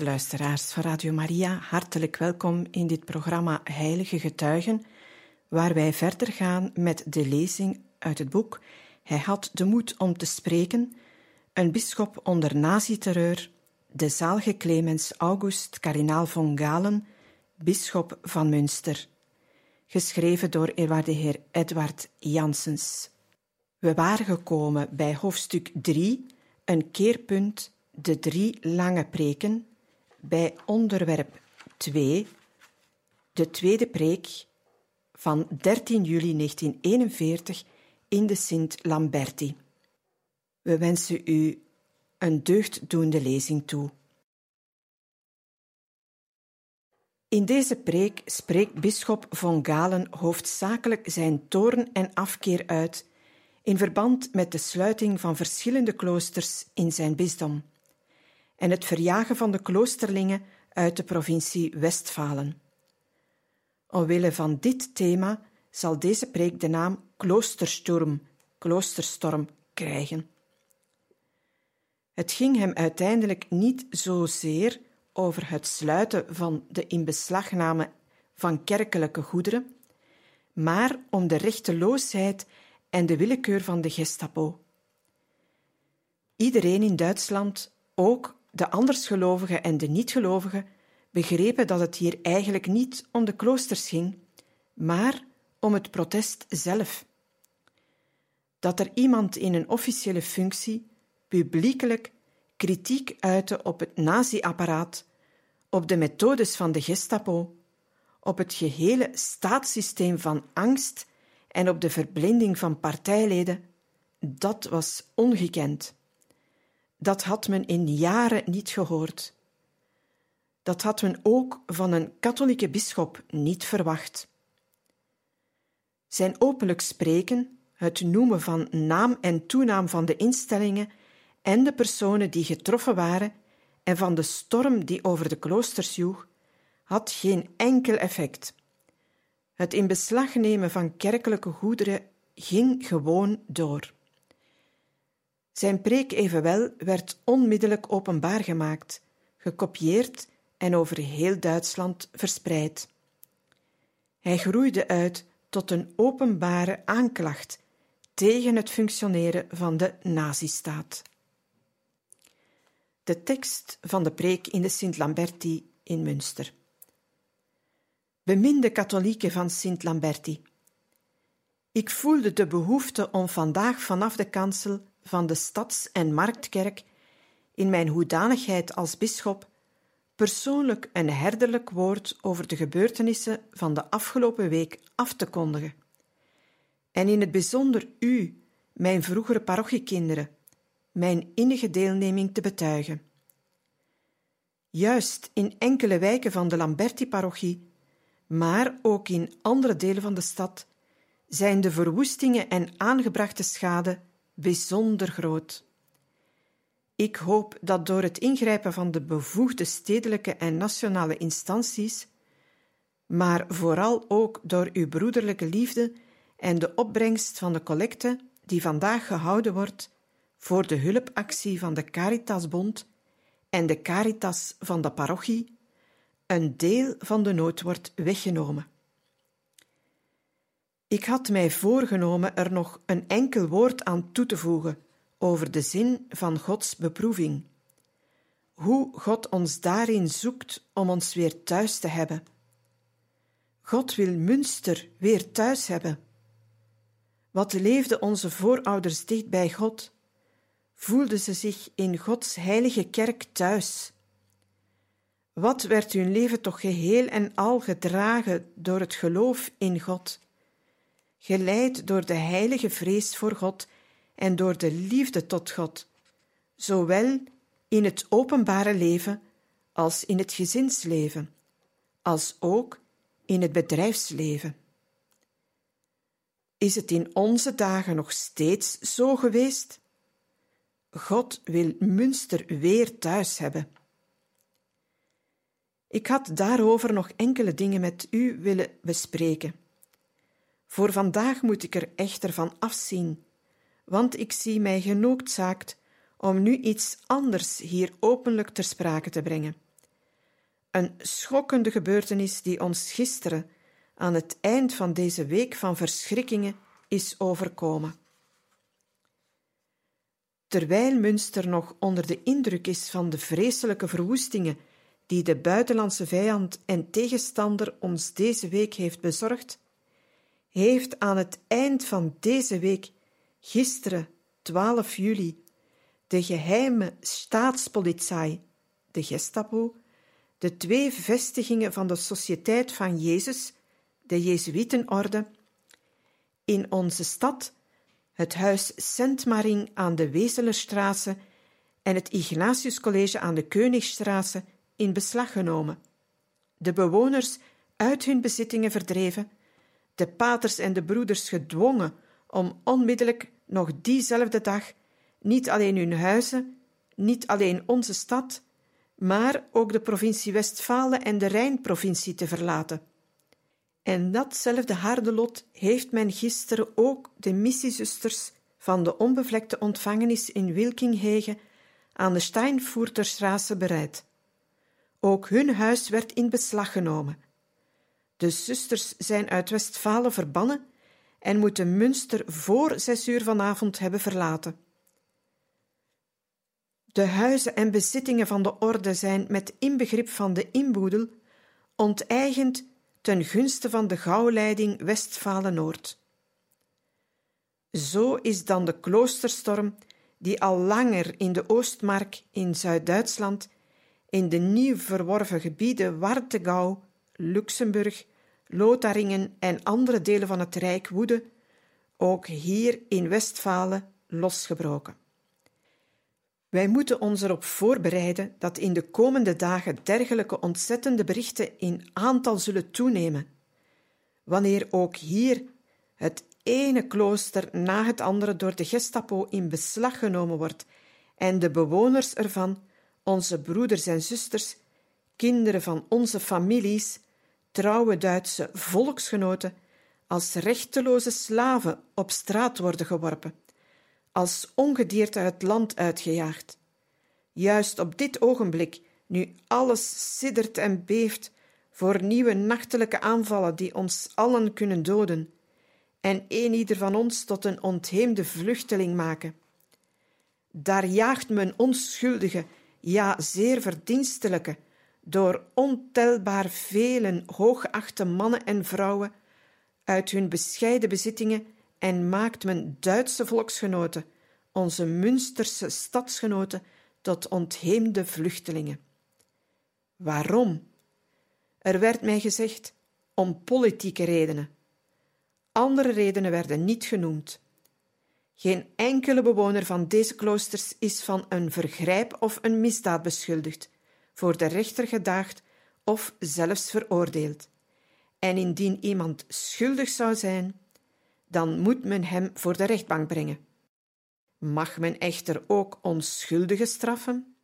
Luisteraars. Van Radio Maria, hartelijk welkom in dit programma Heilige Getuigen, waar wij verder gaan met de lezing uit het boek Hij had de moed om te spreken, een bisschop onder nazi-terreur, de zalige Clemens August kardinaal von Galen, bisschop van Münster, geschreven door eerwaarde heer Edward Janssens. We waren gekomen bij hoofdstuk 3, een keerpunt de drie lange preken bij onderwerp 2, de tweede preek van 13 juli 1941 in de Sint Lamberti. We wensen u een deugddoende lezing toe. In deze preek spreekt bisschop von Galen hoofdzakelijk zijn toorn en afkeer uit in verband met de sluiting van verschillende kloosters in zijn bisdom en het verjagen van de kloosterlingen uit de provincie Westfalen. Omwille van dit thema zal deze preek de naam Kloostersturm, kloosterstorm krijgen. Het ging hem uiteindelijk niet zozeer over het sluiten van de inbeslagname van kerkelijke goederen, maar om de rechteloosheid en de willekeur van de Gestapo. Iedereen in Duitsland, ook de andersgelovigen en de niet-gelovigen begrepen dat het hier eigenlijk niet om de kloosters ging, maar om het protest zelf. Dat er iemand in een officiële functie publiekelijk kritiek uitte op het nazi-apparaat, op de methodes van de Gestapo, op het gehele staatssysteem van angst en op de verblinding van partijleden, dat was ongekend. Dat had men in jaren niet gehoord. Dat had men ook van een katholieke bisschop niet verwacht. Zijn openlijk spreken, het noemen van naam en toenaam van de instellingen en de personen die getroffen waren en van de storm die over de kloosters joeg, had geen enkel effect. Het in beslag nemen van kerkelijke goederen ging gewoon door. Zijn preek evenwel werd onmiddellijk openbaar gemaakt, gekopieerd en over heel Duitsland verspreid. Hij groeide uit tot een openbare aanklacht tegen het functioneren van de nazistaat. De tekst van de preek in de Sint Lamberti in Münster. Beminde katholieken van Sint Lamberti. Ik voelde de behoefte om vandaag vanaf de kansel van de Stads- en Marktkerk in mijn hoedanigheid als bisschop persoonlijk een herderlijk woord over de gebeurtenissen van de afgelopen week af te kondigen. En in het bijzonder u, mijn vroegere parochiekinderen, mijn innige deelneming te betuigen. Juist in enkele wijken van de Lamberti-parochie, maar ook in andere delen van de stad, zijn de verwoestingen en aangebrachte schade bijzonder groot. Ik hoop dat door het ingrijpen van de bevoegde stedelijke en nationale instanties, maar vooral ook door uw broederlijke liefde en de opbrengst van de collecte die vandaag gehouden wordt voor de hulpactie van de Caritasbond en de Caritas van de parochie, een deel van de nood wordt weggenomen. Ik had mij voorgenomen er nog een enkel woord aan toe te voegen over de zin van Gods beproeving. Hoe God ons daarin zoekt om ons weer thuis te hebben. God wil Münster weer thuis hebben. Wat leefden onze voorouders dicht bij God? Voelden ze zich in Gods heilige kerk thuis? Wat werd hun leven toch geheel en al gedragen door het geloof in God? Geleid door de heilige vrees voor God en door de liefde tot God, zowel in het openbare leven als in het gezinsleven, als ook in het bedrijfsleven. Is het in onze dagen nog steeds zo geweest? God wil Münster weer thuis hebben. Ik had daarover nog enkele dingen met u willen bespreken. Voor vandaag moet ik er echter van afzien, want ik zie mij genoodzaakt om nu iets anders hier openlijk ter sprake te brengen. Een schokkende gebeurtenis die ons gisteren, aan het eind van deze week van verschrikkingen, is overkomen. Terwijl Münster nog onder de indruk is van de vreselijke verwoestingen die de buitenlandse vijand en tegenstander ons deze week heeft bezorgd, heeft aan het eind van deze week, gisteren 12 juli, de geheime staatspolitie, de Gestapo, de twee vestigingen van de Sociëteit van Jezus, de Jezuïtenorde, in onze stad, het huis Sint-Maring aan de Wezelerstraße en het Ignatiuscollege aan de Keunigstraße in beslag genomen, de bewoners uit hun bezittingen verdreven, de paters en de broeders gedwongen om onmiddellijk nog diezelfde dag niet alleen hun huizen, niet alleen onze stad, maar ook de provincie Westfalen en de Rijnprovincie te verlaten. En datzelfde harde lot heeft men gisteren ook de missiezusters van de onbevlekte ontvangenis in Wilkinghegen aan de Steinfurterstraße bereid. Ook hun huis werd in beslag genomen. De zusters zijn uit Westfalen verbannen en moeten Münster voor zes uur vanavond hebben verlaten. De huizen en bezittingen van de orde zijn met inbegrip van de inboedel onteigend ten gunste van de gauwleiding Westfalen-Noord. Zo is dan de kloosterstorm, die al langer in de Oostmark in Zuid-Duitsland, in de nieuw verworven gebieden Wartegau, Luxemburg, Lotharingen en andere delen van het Rijk woedde, ook hier in Westfalen losgebroken. Wij moeten ons erop voorbereiden dat in de komende dagen dergelijke ontzettende berichten in aantal zullen toenemen. Wanneer ook hier het ene klooster na het andere door de Gestapo in beslag genomen wordt en de bewoners ervan, onze broeders en zusters, kinderen van onze families, trouwe Duitse volksgenoten, als rechteloze slaven op straat worden geworpen als ongedierte het land uitgejaagd. Juist op dit ogenblik, nu alles siddert en beeft voor nieuwe nachtelijke aanvallen die ons allen kunnen doden en een ieder van ons tot een ontheemde vluchteling maken. Daar jaagt men onschuldige, ja zeer verdienstelijke, door ontelbaar velen hooggeachte mannen en vrouwen uit hun bescheiden bezittingen en maakt men Duitse volksgenoten, onze Münsterse stadsgenoten, tot ontheemde vluchtelingen. Waarom? Er werd mij gezegd om politieke redenen. Andere redenen werden niet genoemd. Geen enkele bewoner van deze kloosters is van een vergrijp of een misdaad beschuldigd, voor de rechter gedaagd of zelfs veroordeeld. En indien iemand schuldig zou zijn, dan moet men hem voor de rechtbank brengen. Mag men echter ook onschuldigen straffen?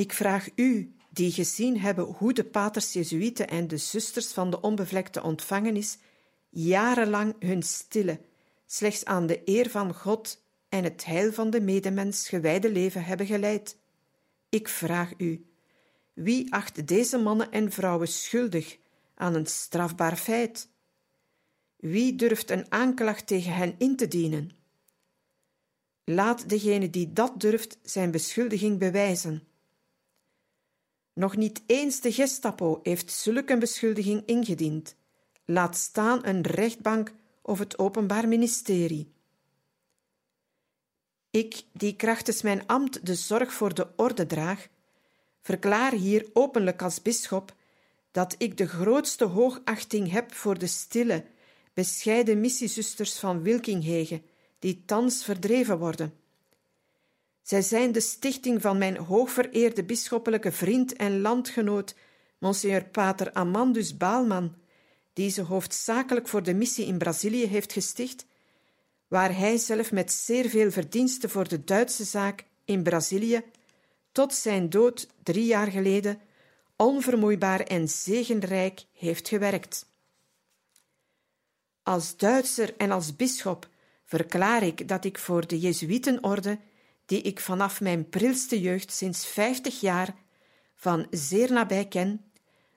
Ik vraag u, die gezien hebben hoe de paters Jezuïeten en de zusters van de onbevlekte ontvangenis jarenlang hun stille, slechts aan de eer van God en het heil van de medemens gewijde leven hebben geleid. Ik vraag u, wie acht deze mannen en vrouwen schuldig aan een strafbaar feit? Wie durft een aanklacht tegen hen in te dienen? Laat degene die dat durft zijn beschuldiging bewijzen. Nog niet eens de Gestapo heeft zulke een beschuldiging ingediend. Laat staan een rechtbank of het Openbaar Ministerie. Ik, die krachtens mijn ambt de zorg voor de orde draag, verklaar hier openlijk als bisschop dat ik de grootste hoogachting heb voor de stille, bescheiden missiezusters van Wilkinghege, die thans verdreven worden. Zij zijn de stichting van mijn hoogvereerde bisschoppelijke vriend en landgenoot, Monseigneur Pater Amandus Baalman, die ze hoofdzakelijk voor de missie in Brazilië heeft gesticht, waar hij zelf met zeer veel verdiensten voor de Duitse zaak in Brazilië tot zijn dood drie jaar geleden onvermoeibaar en zegenrijk heeft gewerkt. Als Duitser en als bisschop verklaar ik dat ik voor de Jezuïtenorde, die ik vanaf mijn prilste jeugd sinds vijftig jaar van zeer nabij ken,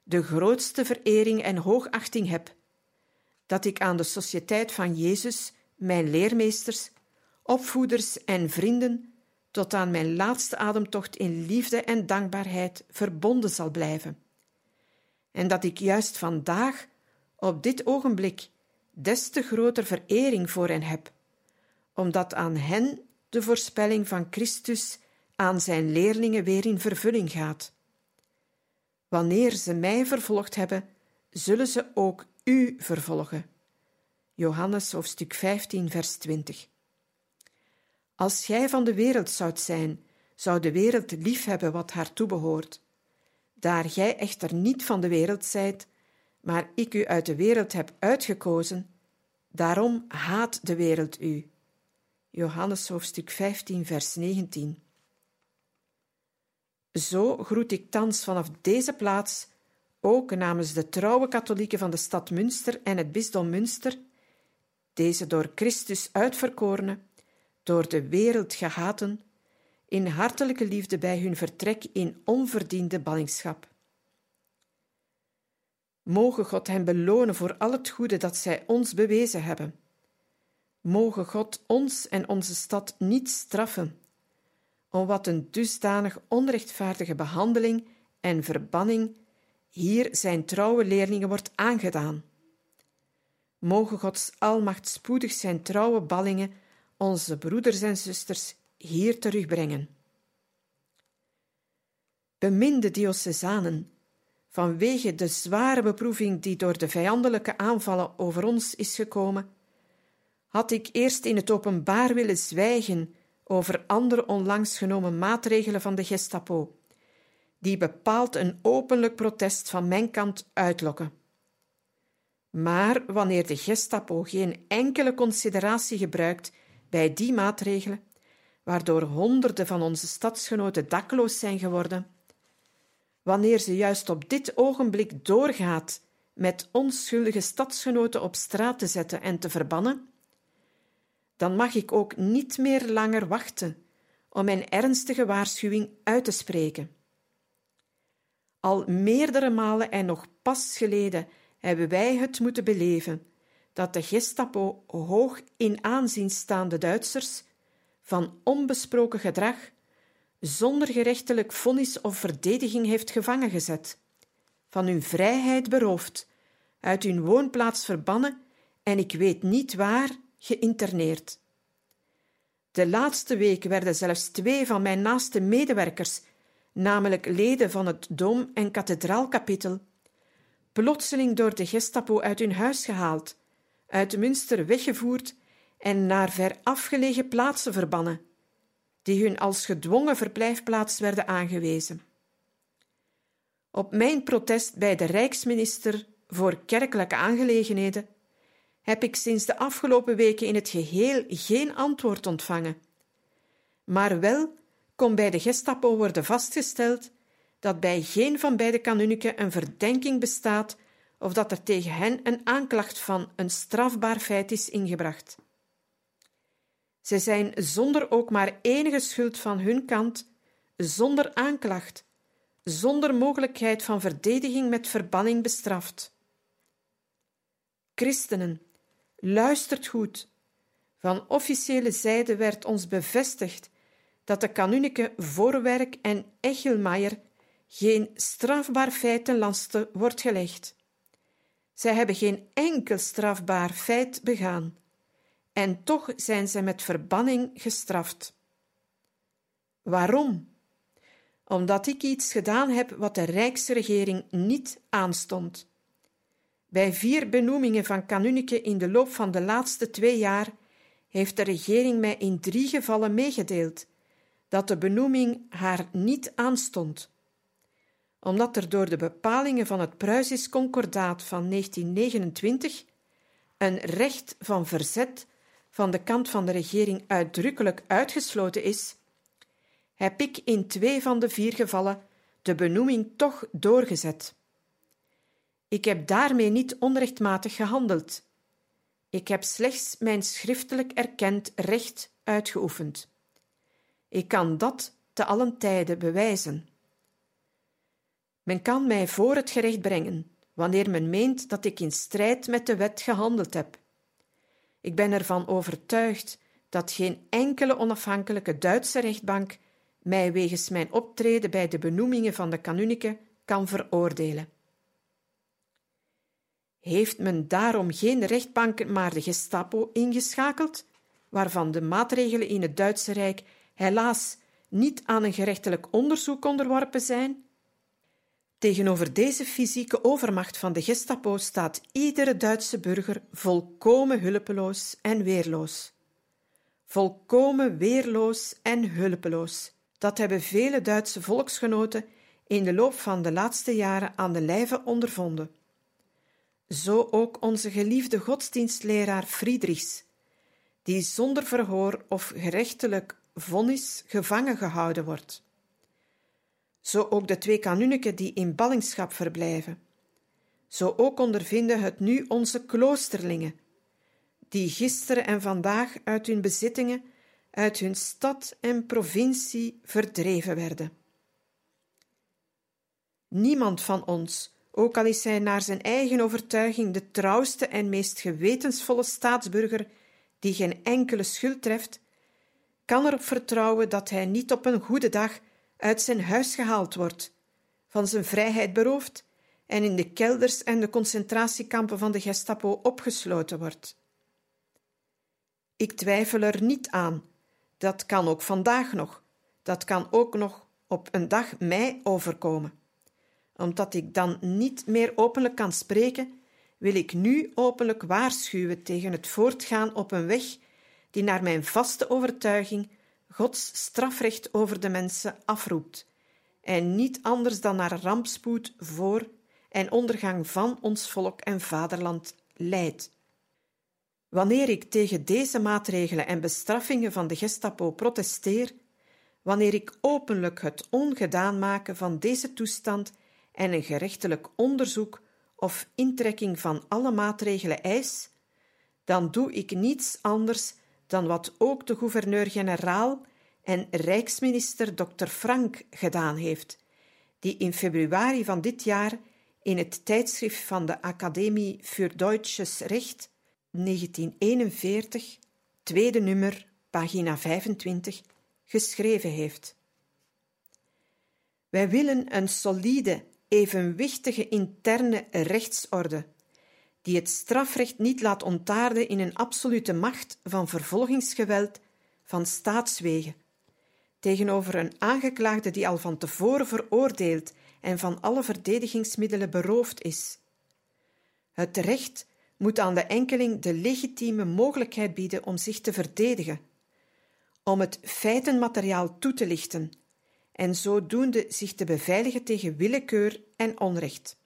de grootste verering en hoogachting heb, dat ik aan de Sociëteit van Jezus, mijn leermeesters, opvoeders en vrienden, tot aan mijn laatste ademtocht in liefde en dankbaarheid verbonden zal blijven. En dat ik juist vandaag, op dit ogenblik, des te groter verering voor hen heb, omdat aan hen de voorspelling van Christus aan zijn leerlingen weer in vervulling gaat. Wanneer ze mij vervolgd hebben, zullen ze ook u vervolgen. Johannes hoofdstuk 15, vers 20. Als gij van de wereld zoudt zijn, zou de wereld liefhebben wat haar toebehoort. Daar gij echter niet van de wereld zijt, maar ik u uit de wereld heb uitgekozen, daarom haat de wereld u. Johannes hoofdstuk 15, vers 19. Zo groet ik thans vanaf deze plaats, ook namens de trouwe katholieken van de stad Münster en het bisdom Münster, deze door Christus uitverkorene, door de wereld gehaten, in hartelijke liefde bij hun vertrek in onverdiende ballingschap. Mogen God hen belonen voor al het goede dat zij ons bewezen hebben. Mogen God ons en onze stad niet straffen, om wat een dusdanig onrechtvaardige behandeling en verbanning hier zijn trouwe leerlingen wordt aangedaan. Mogen Gods almacht spoedig zijn trouwe ballingen, onze broeders en zusters, hier terugbrengen. Beminde diocesanen, vanwege de zware beproeving die door de vijandelijke aanvallen over ons is gekomen, had ik eerst in het openbaar willen zwijgen over andere onlangs genomen maatregelen van de Gestapo, die bepaald een openlijk protest van mijn kant uitlokken. Maar wanneer de Gestapo geen enkele consideratie gebruikt bij die maatregelen, waardoor honderden van onze stadsgenoten dakloos zijn geworden, wanneer ze juist op dit ogenblik doorgaat met onschuldige stadsgenoten op straat te zetten en te verbannen, dan mag ik ook niet meer langer wachten om mijn ernstige waarschuwing uit te spreken. Al meerdere malen en nog pas geleden hebben wij het moeten beleven dat de Gestapo hoog in aanzien staande Duitsers van onbesproken gedrag zonder gerechtelijk vonnis of verdediging heeft gevangen gezet, van hun vrijheid beroofd, uit hun woonplaats verbannen en ik weet niet waar geïnterneerd. De laatste week werden zelfs twee van mijn naaste medewerkers, namelijk leden van het Dom- en Kathedraalkapitel, plotseling door de Gestapo uit hun huis gehaald, uit Münster weggevoerd en naar ver afgelegen plaatsen verbannen, die hun als gedwongen verblijfplaats werden aangewezen. Op mijn protest bij de Rijksminister voor Kerkelijke Aangelegenheden heb ik sinds de afgelopen weken in het geheel geen antwoord ontvangen, maar wel kon bij de Gestapo worden vastgesteld dat bij geen van beide kanunniken een verdenking bestaat of dat er tegen hen een aanklacht van een strafbaar feit is ingebracht. Zij zijn zonder ook maar enige schuld van hun kant, zonder aanklacht, zonder mogelijkheid van verdediging met verbanning bestraft. Christenen, luistert goed. Van officiële zijde werd ons bevestigd dat de kanunniken Voorwerk en Echelmaier geen strafbaar feit ten laste wordt gelegd. Zij hebben geen enkel strafbaar feit begaan, en toch zijn zij met verbanning gestraft. Waarom? Omdat ik iets gedaan heb wat de Rijksregering niet aanstond. Bij vier benoemingen van kanunniken in de loop van de laatste twee jaar heeft de regering mij in drie gevallen meegedeeld dat de benoeming haar niet aanstond omdat er door de bepalingen van het Pruisisch Concordaat van 1929 een recht van verzet van de kant van de regering uitdrukkelijk uitgesloten is, heb ik in twee van de vier gevallen de benoeming toch doorgezet. Ik heb daarmee niet onrechtmatig gehandeld. Ik heb slechts mijn schriftelijk erkend recht uitgeoefend. Ik kan dat te allen tijde bewijzen. Men kan mij voor het gerecht brengen, wanneer men meent dat ik in strijd met de wet gehandeld heb. Ik ben ervan overtuigd dat geen enkele onafhankelijke Duitse rechtbank mij wegens mijn optreden bij de benoemingen van de kanunniken kan veroordelen. Heeft men daarom geen rechtbank, maar de Gestapo ingeschakeld, waarvan de maatregelen in het Duitse Rijk helaas niet aan een gerechtelijk onderzoek onderworpen zijn? Tegenover deze fysieke overmacht van de Gestapo staat iedere Duitse burger volkomen hulpeloos en weerloos. Volkomen weerloos en hulpeloos. Dat hebben vele Duitse volksgenoten in de loop van de laatste jaren aan de lijve ondervonden. Zo ook onze geliefde godsdienstleraar Friedrichs, die zonder verhoor of gerechtelijk vonnis gevangen gehouden wordt zo ook de twee kanunniken die in ballingschap verblijven. Zo ook ondervinden het nu onze kloosterlingen, die gisteren en vandaag uit hun bezittingen, uit hun stad en provincie verdreven werden. Niemand van ons, ook al is hij naar zijn eigen overtuiging de trouwste en meest gewetensvolle staatsburger die geen enkele schuld treft, kan erop vertrouwen dat hij niet op een goede dag uit zijn huis gehaald wordt, van zijn vrijheid beroofd en in de kelders en de concentratiekampen van de Gestapo opgesloten wordt. Ik twijfel er niet aan. Dat kan ook vandaag nog. Dat kan ook nog op een dag mij overkomen. Omdat ik dan niet meer openlijk kan spreken, wil ik nu openlijk waarschuwen tegen het voortgaan op een weg die naar mijn vaste overtuiging Gods strafrecht over de mensen afroept en niet anders dan naar rampspoed voor en ondergang van ons volk en vaderland leidt. Wanneer ik tegen deze maatregelen en bestraffingen van de Gestapo protesteer, wanneer ik openlijk het ongedaan maken van deze toestand en een gerechtelijk onderzoek of intrekking van alle maatregelen eis, dan doe ik niets anders dan wat ook de gouverneur-generaal en Rijksminister Dr. Frank gedaan heeft, die in februari van dit jaar in het tijdschrift van de Academie für Deutsches Recht 1941, tweede nummer, pagina 25, geschreven heeft. Wij willen een solide, evenwichtige interne rechtsorde die het strafrecht niet laat ontaarden in een absolute macht van vervolgingsgeweld van staatswegen, tegenover een aangeklaagde die al van tevoren veroordeeld en van alle verdedigingsmiddelen beroofd is. Het recht moet aan de enkeling de legitieme mogelijkheid bieden om zich te verdedigen, om het feitenmateriaal toe te lichten en zodoende zich te beveiligen tegen willekeur en onrecht.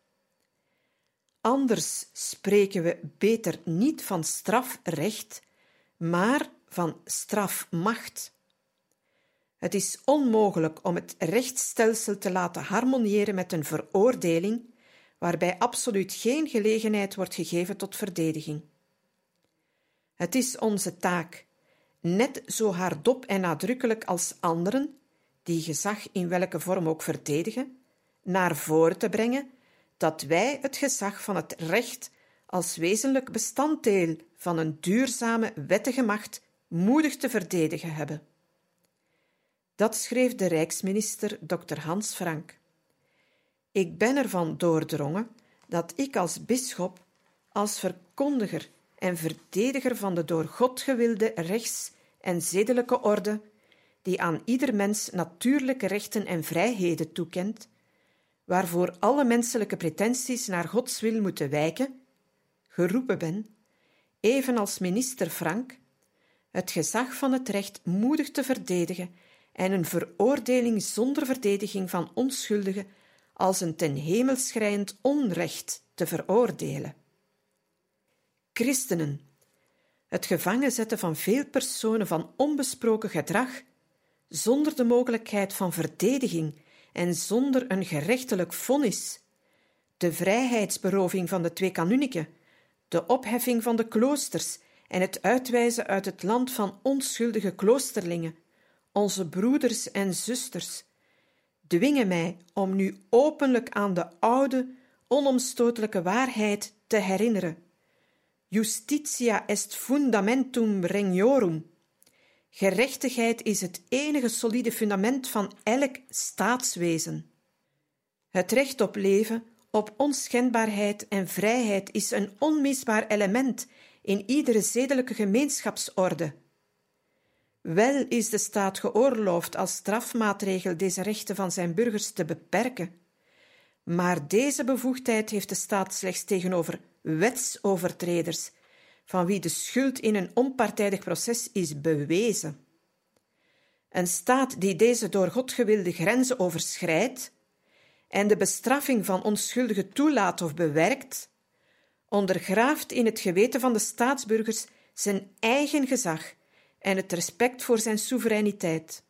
Anders spreken we beter niet van strafrecht, maar van strafmacht. Het is onmogelijk om het rechtsstelsel te laten harmoniëren met een veroordeling waarbij absoluut geen gelegenheid wordt gegeven tot verdediging. Het is onze taak, net zo hardop en nadrukkelijk als anderen, die gezag in welke vorm ook verdedigen, naar voren te brengen dat wij het gezag van het recht als wezenlijk bestanddeel van een duurzame wettige macht moedig te verdedigen hebben. Dat schreef de Rijksminister Dr. Hans Frank. Ik ben ervan doordrongen dat ik als bisschop, als verkondiger en verdediger van de door God gewilde rechts- en zedelijke orde, die aan ieder mens natuurlijke rechten en vrijheden toekent, waarvoor alle menselijke pretenties naar Gods wil moeten wijken, geroepen ben, evenals minister Frank, het gezag van het recht moedig te verdedigen en een veroordeling zonder verdediging van onschuldigen als een ten hemel schrijend onrecht te veroordelen. Christenen, het gevangen zetten van veel personen van onbesproken gedrag, zonder de mogelijkheid van verdediging en zonder een gerechtelijk vonnis, de vrijheidsberoving van de twee kanuniken, de opheffing van de kloosters en het uitwijzen uit het land van onschuldige kloosterlingen, onze broeders en zusters, dwingen mij om nu openlijk aan de oude, onomstotelijke waarheid te herinneren. Justitia est fundamentum regnorum. Gerechtigheid is het enige solide fundament van elk staatswezen. Het recht op leven, op onschendbaarheid en vrijheid is een onmisbaar element in iedere zedelijke gemeenschapsorde. Wel is de staat geoorloofd als strafmaatregel deze rechten van zijn burgers te beperken, maar deze bevoegdheid heeft de staat slechts tegenover wetsovertreders, van wie de schuld in een onpartijdig proces is bewezen. Een staat die deze door God gewilde grenzen overschrijdt en de bestraffing van onschuldigen toelaat of bewerkt, ondergraaft in het geweten van de staatsburgers zijn eigen gezag en het respect voor zijn soevereiniteit.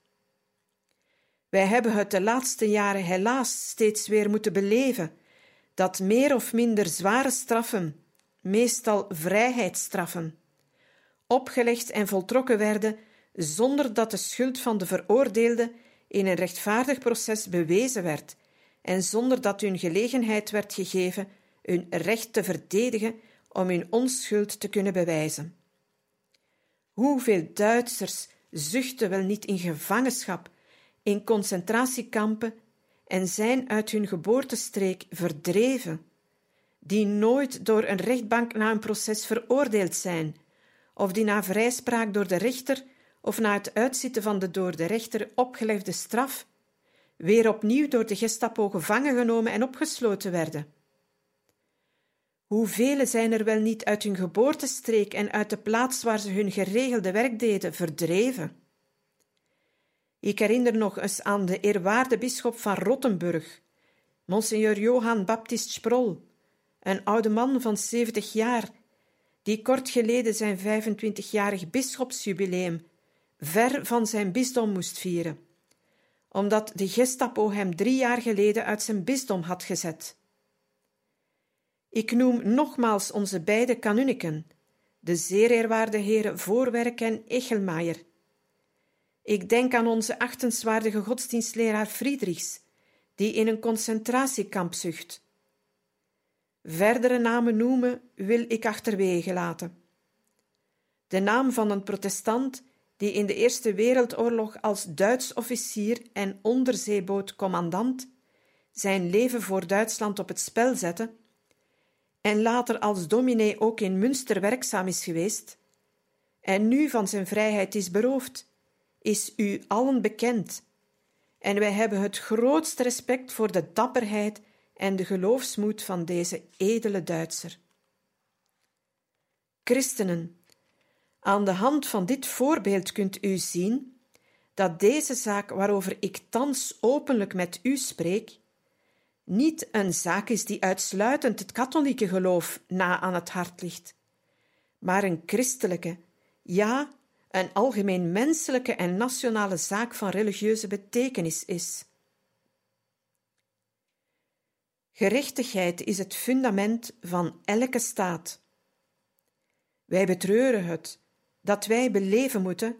Wij hebben het de laatste jaren helaas steeds weer moeten beleven dat meer of minder zware straffen, meestal vrijheidsstraffen, opgelegd en voltrokken werden zonder dat de schuld van de veroordeelde in een rechtvaardig proces bewezen werd en zonder dat hun gelegenheid werd gegeven hun recht te verdedigen om hun onschuld te kunnen bewijzen. Hoeveel Duitsers zuchten wel niet in gevangenschap, in concentratiekampen en zijn uit hun geboortestreek verdreven, die nooit door een rechtbank na een proces veroordeeld zijn, of die na vrijspraak door de rechter of na het uitzitten van de door de rechter opgelegde straf weer opnieuw door de Gestapo gevangen genomen en opgesloten werden. Hoeveel zijn er wel niet uit hun geboortestreek en uit de plaats waar ze hun geregelde werk deden verdreven? Ik herinner nog eens aan de eerwaarde bisschop van Rottenburg, Monseigneur Johann Baptist Sprol, een oude man van zeventig jaar, die kort geleden zijn 25-jarig bisschopsjubileum ver van zijn bisdom moest vieren, omdat de Gestapo hem drie jaar geleden uit zijn bisdom had gezet. Ik noem nogmaals onze beide kanuniken, de zeer eerwaarde heren Voorwerk en Echelmaier. Ik denk aan onze achtenswaardige godsdienstleraar Friedrichs, die in een concentratiekamp zucht. Verdere namen noemen wil ik achterwege laten. De naam van een protestant die in de Eerste Wereldoorlog als Duits officier en onderzeebootcommandant zijn leven voor Duitsland op het spel zette en later als dominee ook in Münster werkzaam is geweest, en nu van zijn vrijheid is beroofd, is u allen bekend. En wij hebben het grootste respect voor de dapperheid en de geloofsmoed van deze edele Duitser. Christenen, aan de hand van dit voorbeeld kunt u zien dat deze zaak waarover ik thans openlijk met u spreek, niet een zaak is die uitsluitend het katholieke geloof na aan het hart ligt, maar een christelijke, ja, een algemeen menselijke en nationale zaak van religieuze betekenis is. Gerechtigheid is het fundament van elke staat. Wij betreuren het dat wij beleven moeten,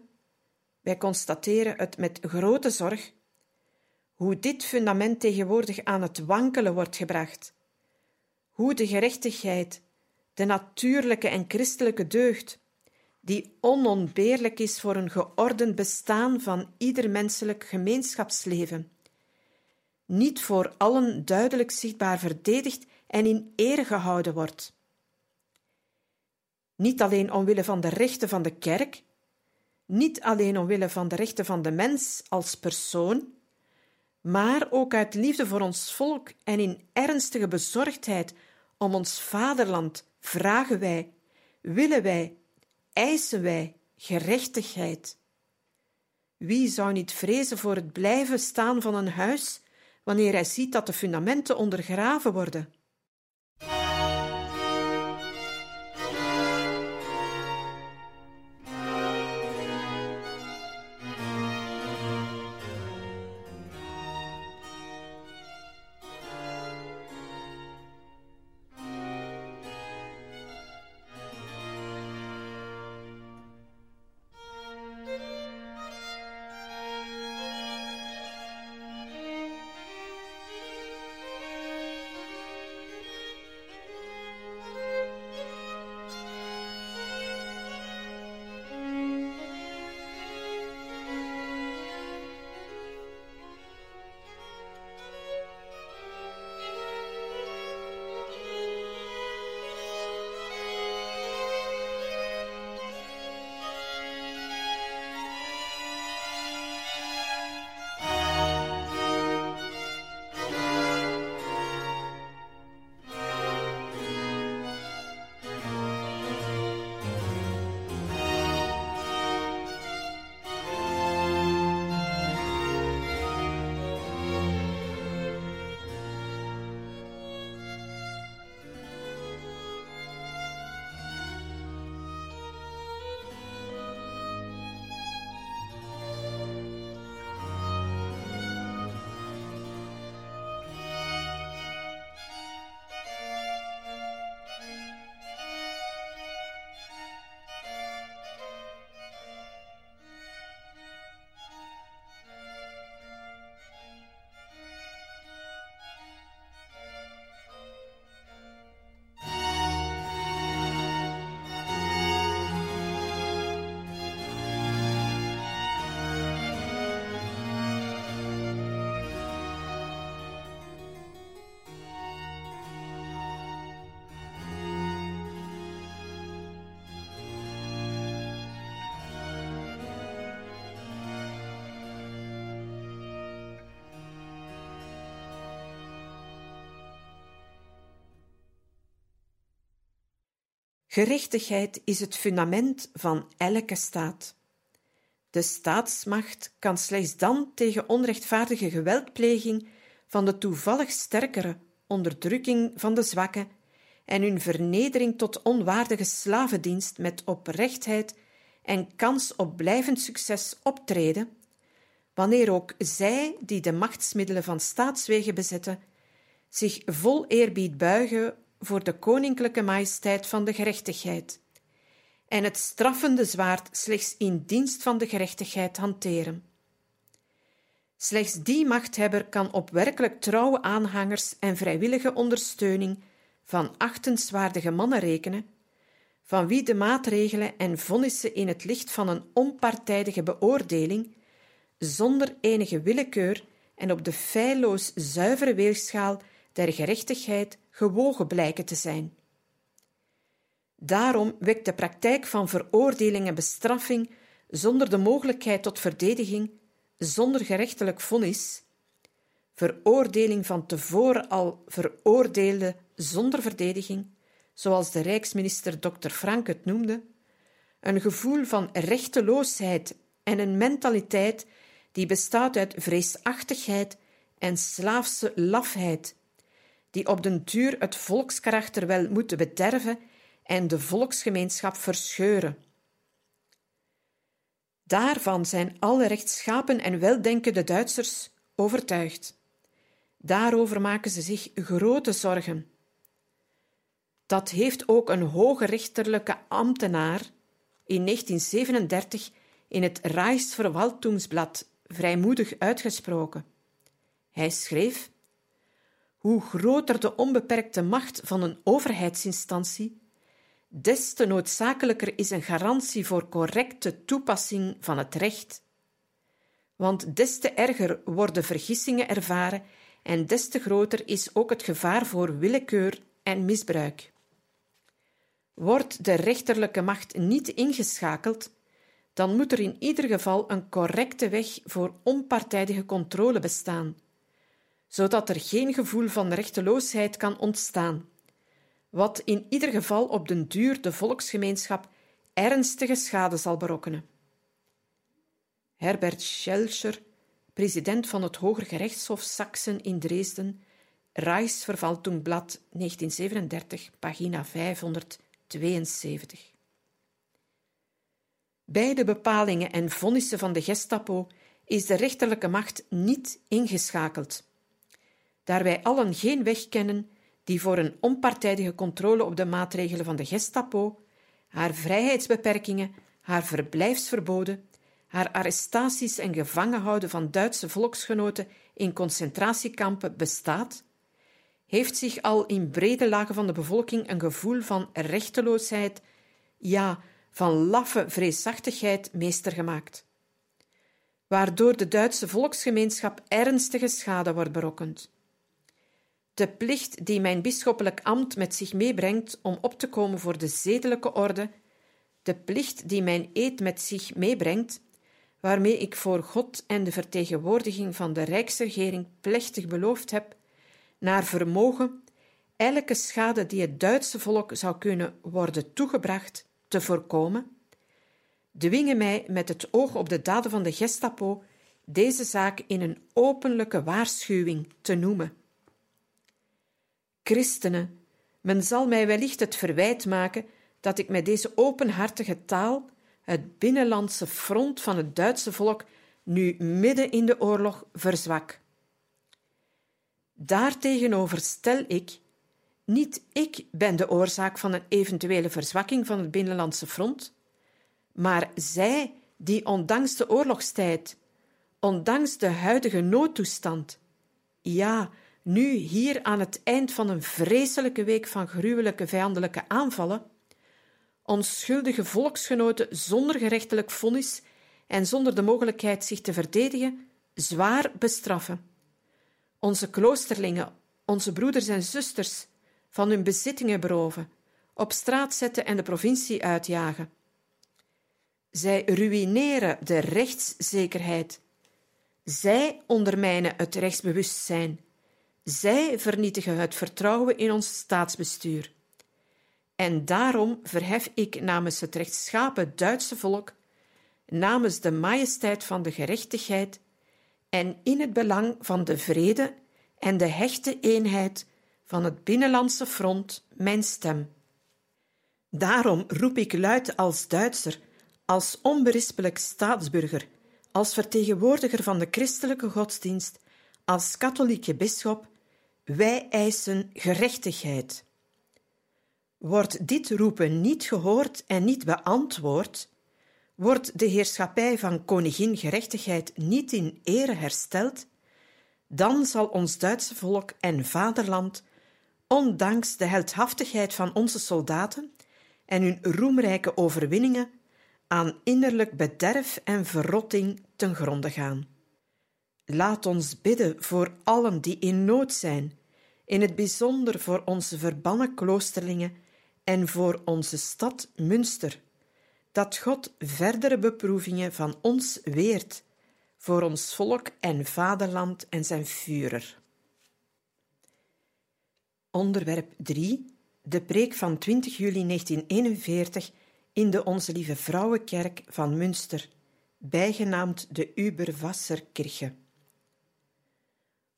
wij constateren het met grote zorg, hoe dit fundament tegenwoordig aan het wankelen wordt gebracht, hoe de gerechtigheid, de natuurlijke en christelijke deugd, die onontbeerlijk is voor een geordend bestaan van ieder menselijk gemeenschapsleven, niet voor allen duidelijk zichtbaar verdedigd en in ere gehouden wordt. Niet alleen omwille van de rechten van de kerk, niet alleen omwille van de rechten van de mens als persoon, maar ook uit liefde voor ons volk en in ernstige bezorgdheid om ons vaderland vragen wij, willen wij, eisen wij gerechtigheid. Wie zou niet vrezen voor het blijven staan van een huis wanneer hij ziet dat de fundamenten ondergraven worden? Gerechtigheid is het fundament van elke staat. De staatsmacht kan slechts dan tegen onrechtvaardige geweldpleging van de toevallig sterkere, onderdrukking van de zwakke en hun vernedering tot onwaardige slavendienst met oprechtheid en kans op blijvend succes optreden, wanneer ook zij die de machtsmiddelen van staatswegen bezetten, zich vol eerbied buigen voor de koninklijke majesteit van de gerechtigheid en het straffende zwaard slechts in dienst van de gerechtigheid hanteren. Slechts die machthebber kan op werkelijk trouwe aanhangers en vrijwillige ondersteuning van achtenswaardige mannen rekenen, van wie de maatregelen en vonnissen in het licht van een onpartijdige beoordeling, zonder enige willekeur en op de feilloos zuivere weegschaal der gerechtigheid gewogen blijken te zijn. Daarom wekt de praktijk van veroordeling en bestraffing zonder de mogelijkheid tot verdediging, zonder gerechtelijk vonnis, veroordeling van tevoren al veroordeelde zonder verdediging, zoals de Rijksminister Dr. Frank het noemde, een gevoel van rechteloosheid en een mentaliteit die bestaat uit vreesachtigheid en slaafse lafheid, die op den duur het volkskarakter wel moeten bederven en de volksgemeenschap verscheuren. Daarvan zijn alle rechtschapen en weldenkende Duitsers overtuigd. Daarover maken ze zich grote zorgen. Dat heeft ook een hoge rechterlijke ambtenaar in 1937 in het Reichsverwaltungsblad vrijmoedig uitgesproken. Hij schreef: Hoe groter de onbeperkte macht van een overheidsinstantie, des te noodzakelijker is een garantie voor correcte toepassing van het recht. Want des te erger worden vergissingen ervaren en des te groter is ook het gevaar voor willekeur en misbruik. Wordt de rechterlijke macht niet ingeschakeld, dan moet er in ieder geval een correcte weg voor onpartijdige controle bestaan, zodat er geen gevoel van rechteloosheid kan ontstaan, wat in ieder geval op den duur de volksgemeenschap ernstige schade zal berokkenen. Herbert Schelscher, president van het Hoger Gerechtshof Saxen in Dresden, Reichsverwaltungblad 1937, pagina 572. Bij de bepalingen en vonnissen van de Gestapo is de rechterlijke macht niet ingeschakeld. Daar wij allen geen weg kennen die voor een onpartijdige controle op de maatregelen van de Gestapo, haar vrijheidsbeperkingen, haar verblijfsverboden, haar arrestaties en gevangenhouden van Duitse volksgenoten in concentratiekampen bestaat, heeft zich al in brede lagen van de bevolking een gevoel van rechteloosheid, ja, van laffe vreesachtigheid meester gemaakt, waardoor de Duitse volksgemeenschap ernstige schade wordt berokkend. De plicht die mijn bisschoppelijk ambt met zich meebrengt om op te komen voor de zedelijke orde, de plicht die mijn eed met zich meebrengt, waarmee ik voor God en de vertegenwoordiging van de Rijksregering plechtig beloofd heb, naar vermogen elke schade die het Duitse volk zou kunnen worden toegebracht, te voorkomen, dwingen mij met het oog op de daden van de Gestapo deze zaak in een openlijke waarschuwing te noemen. Christenen, men zal mij wellicht het verwijt maken dat ik met deze openhartige taal het binnenlandse front van het Duitse volk nu midden in de oorlog verzwak. Daartegenover stel ik niet ik ben de oorzaak van een eventuele verzwakking van het binnenlandse front, maar zij die ondanks de oorlogstijd, ondanks de huidige noodtoestand, ja, nu hier aan het eind van een vreselijke week van gruwelijke vijandelijke aanvallen, onschuldige volksgenoten zonder gerechtelijk vonnis en zonder de mogelijkheid zich te verdedigen, zwaar bestraffen. Onze kloosterlingen, onze broeders en zusters, van hun bezittingen beroven, op straat zetten en de provincie uitjagen. Zij ruïneren de rechtszekerheid. Zij ondermijnen het rechtsbewustzijn. Zij vernietigen het vertrouwen in ons staatsbestuur. En daarom verhef ik namens het rechtschapen Duitse volk, namens de majesteit van de gerechtigheid en in het belang van de vrede en de hechte eenheid van het binnenlandse front mijn stem. Daarom roep ik luid als Duitser, als onberispelijk staatsburger, als vertegenwoordiger van de christelijke godsdienst, als katholieke bisschop, wij eisen gerechtigheid. Wordt dit roepen niet gehoord en niet beantwoord, wordt de heerschappij van koningin gerechtigheid niet in ere hersteld, dan zal ons Duitse volk en vaderland ondanks de heldhaftigheid van onze soldaten en hun roemrijke overwinningen, aan innerlijk bederf en verrotting ten gronde gaan. Laat ons bidden voor allen die in nood zijn, in het bijzonder voor onze verbannen kloosterlingen en voor onze stad Münster, dat God verdere beproevingen van ons weert, voor ons volk en vaderland en zijn Führer. Onderwerp 3. De preek van 20 juli 1941 in de Onze Lieve Vrouwenkerk van Münster, bijgenaamd de Überwasserkirche.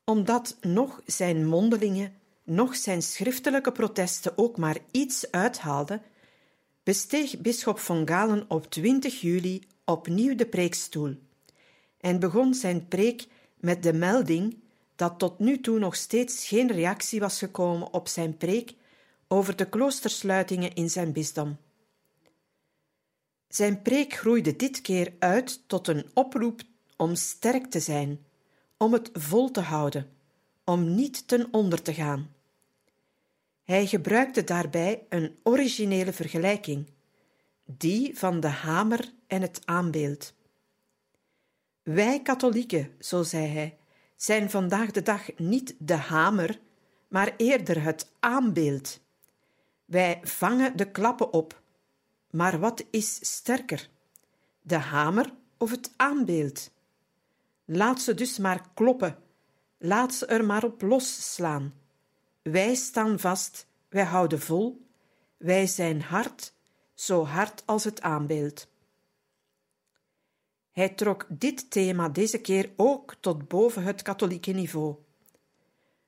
Omdat nog zijn mondelingen, nog zijn schriftelijke protesten ook maar iets uithaalden, besteeg bisschop van Galen op 20 juli opnieuw de preekstoel en begon zijn preek met de melding dat tot nu toe nog steeds geen reactie was gekomen op zijn preek over de kloostersluitingen in zijn bisdom. Zijn preek groeide dit keer uit tot een oproep om sterk te zijn, om het vol te houden, om niet ten onder te gaan. Hij gebruikte daarbij een originele vergelijking, die van de hamer en het aanbeeld. Wij katholieken, zo zei hij, zijn vandaag de dag niet de hamer, maar eerder het aanbeeld. Wij vangen de klappen op. Maar wat is sterker? De hamer of het aanbeeld? Laat ze dus maar kloppen. Laat ze er maar op losslaan. Wij staan vast, wij houden vol. Wij zijn hard, zo hard als het aanbeeld. Hij trok dit thema deze keer ook tot boven het katholieke niveau.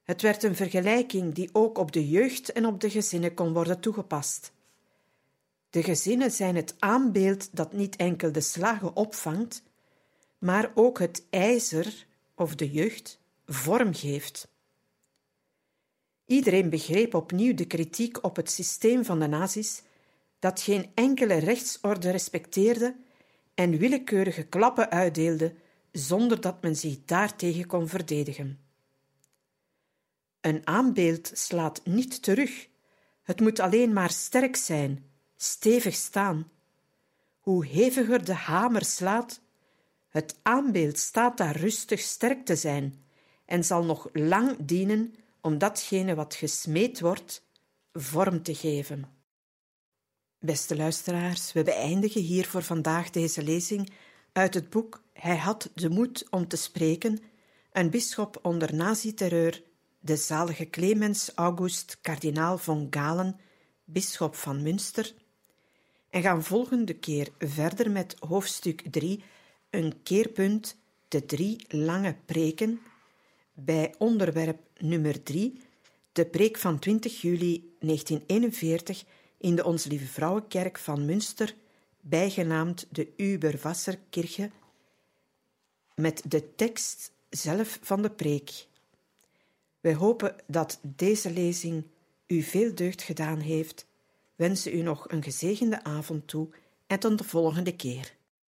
Het werd een vergelijking die ook op de jeugd en op de gezinnen kon worden toegepast. De gezinnen zijn het aanbeeld dat niet enkel de slagen opvangt, maar ook het ijzer of de jeugd vorm geeft. Iedereen begreep opnieuw de kritiek op het systeem van de nazi's, dat geen enkele rechtsorde respecteerde en willekeurige klappen uitdeelde zonder dat men zich daartegen kon verdedigen. Een aanbeeld slaat niet terug. Het moet alleen maar sterk zijn, stevig staan. Hoe heviger de hamer slaat, het aanbeeld staat daar rustig sterk te zijn en zal nog lang dienen om datgene wat gesmeed wordt vorm te geven. Beste luisteraars, we beëindigen hier voor vandaag deze lezing uit het boek Hij had de moed om te spreken, een bisschop onder nazi-terreur, de zalige Clemens August, kardinaal von Galen, bisschop van Münster, en gaan volgende keer verder met hoofdstuk 3, een keerpunt, de drie lange preken, bij onderwerp nummer 3, de preek van 20 juli 1941 in de Onze Lieve Vrouwenkerk van Münster, bijgenaamd de Uberwasserkirche, met de tekst zelf van de preek. Wij hopen dat deze lezing u veel deugd gedaan heeft, wensen u nog een gezegende avond toe en tot de volgende keer.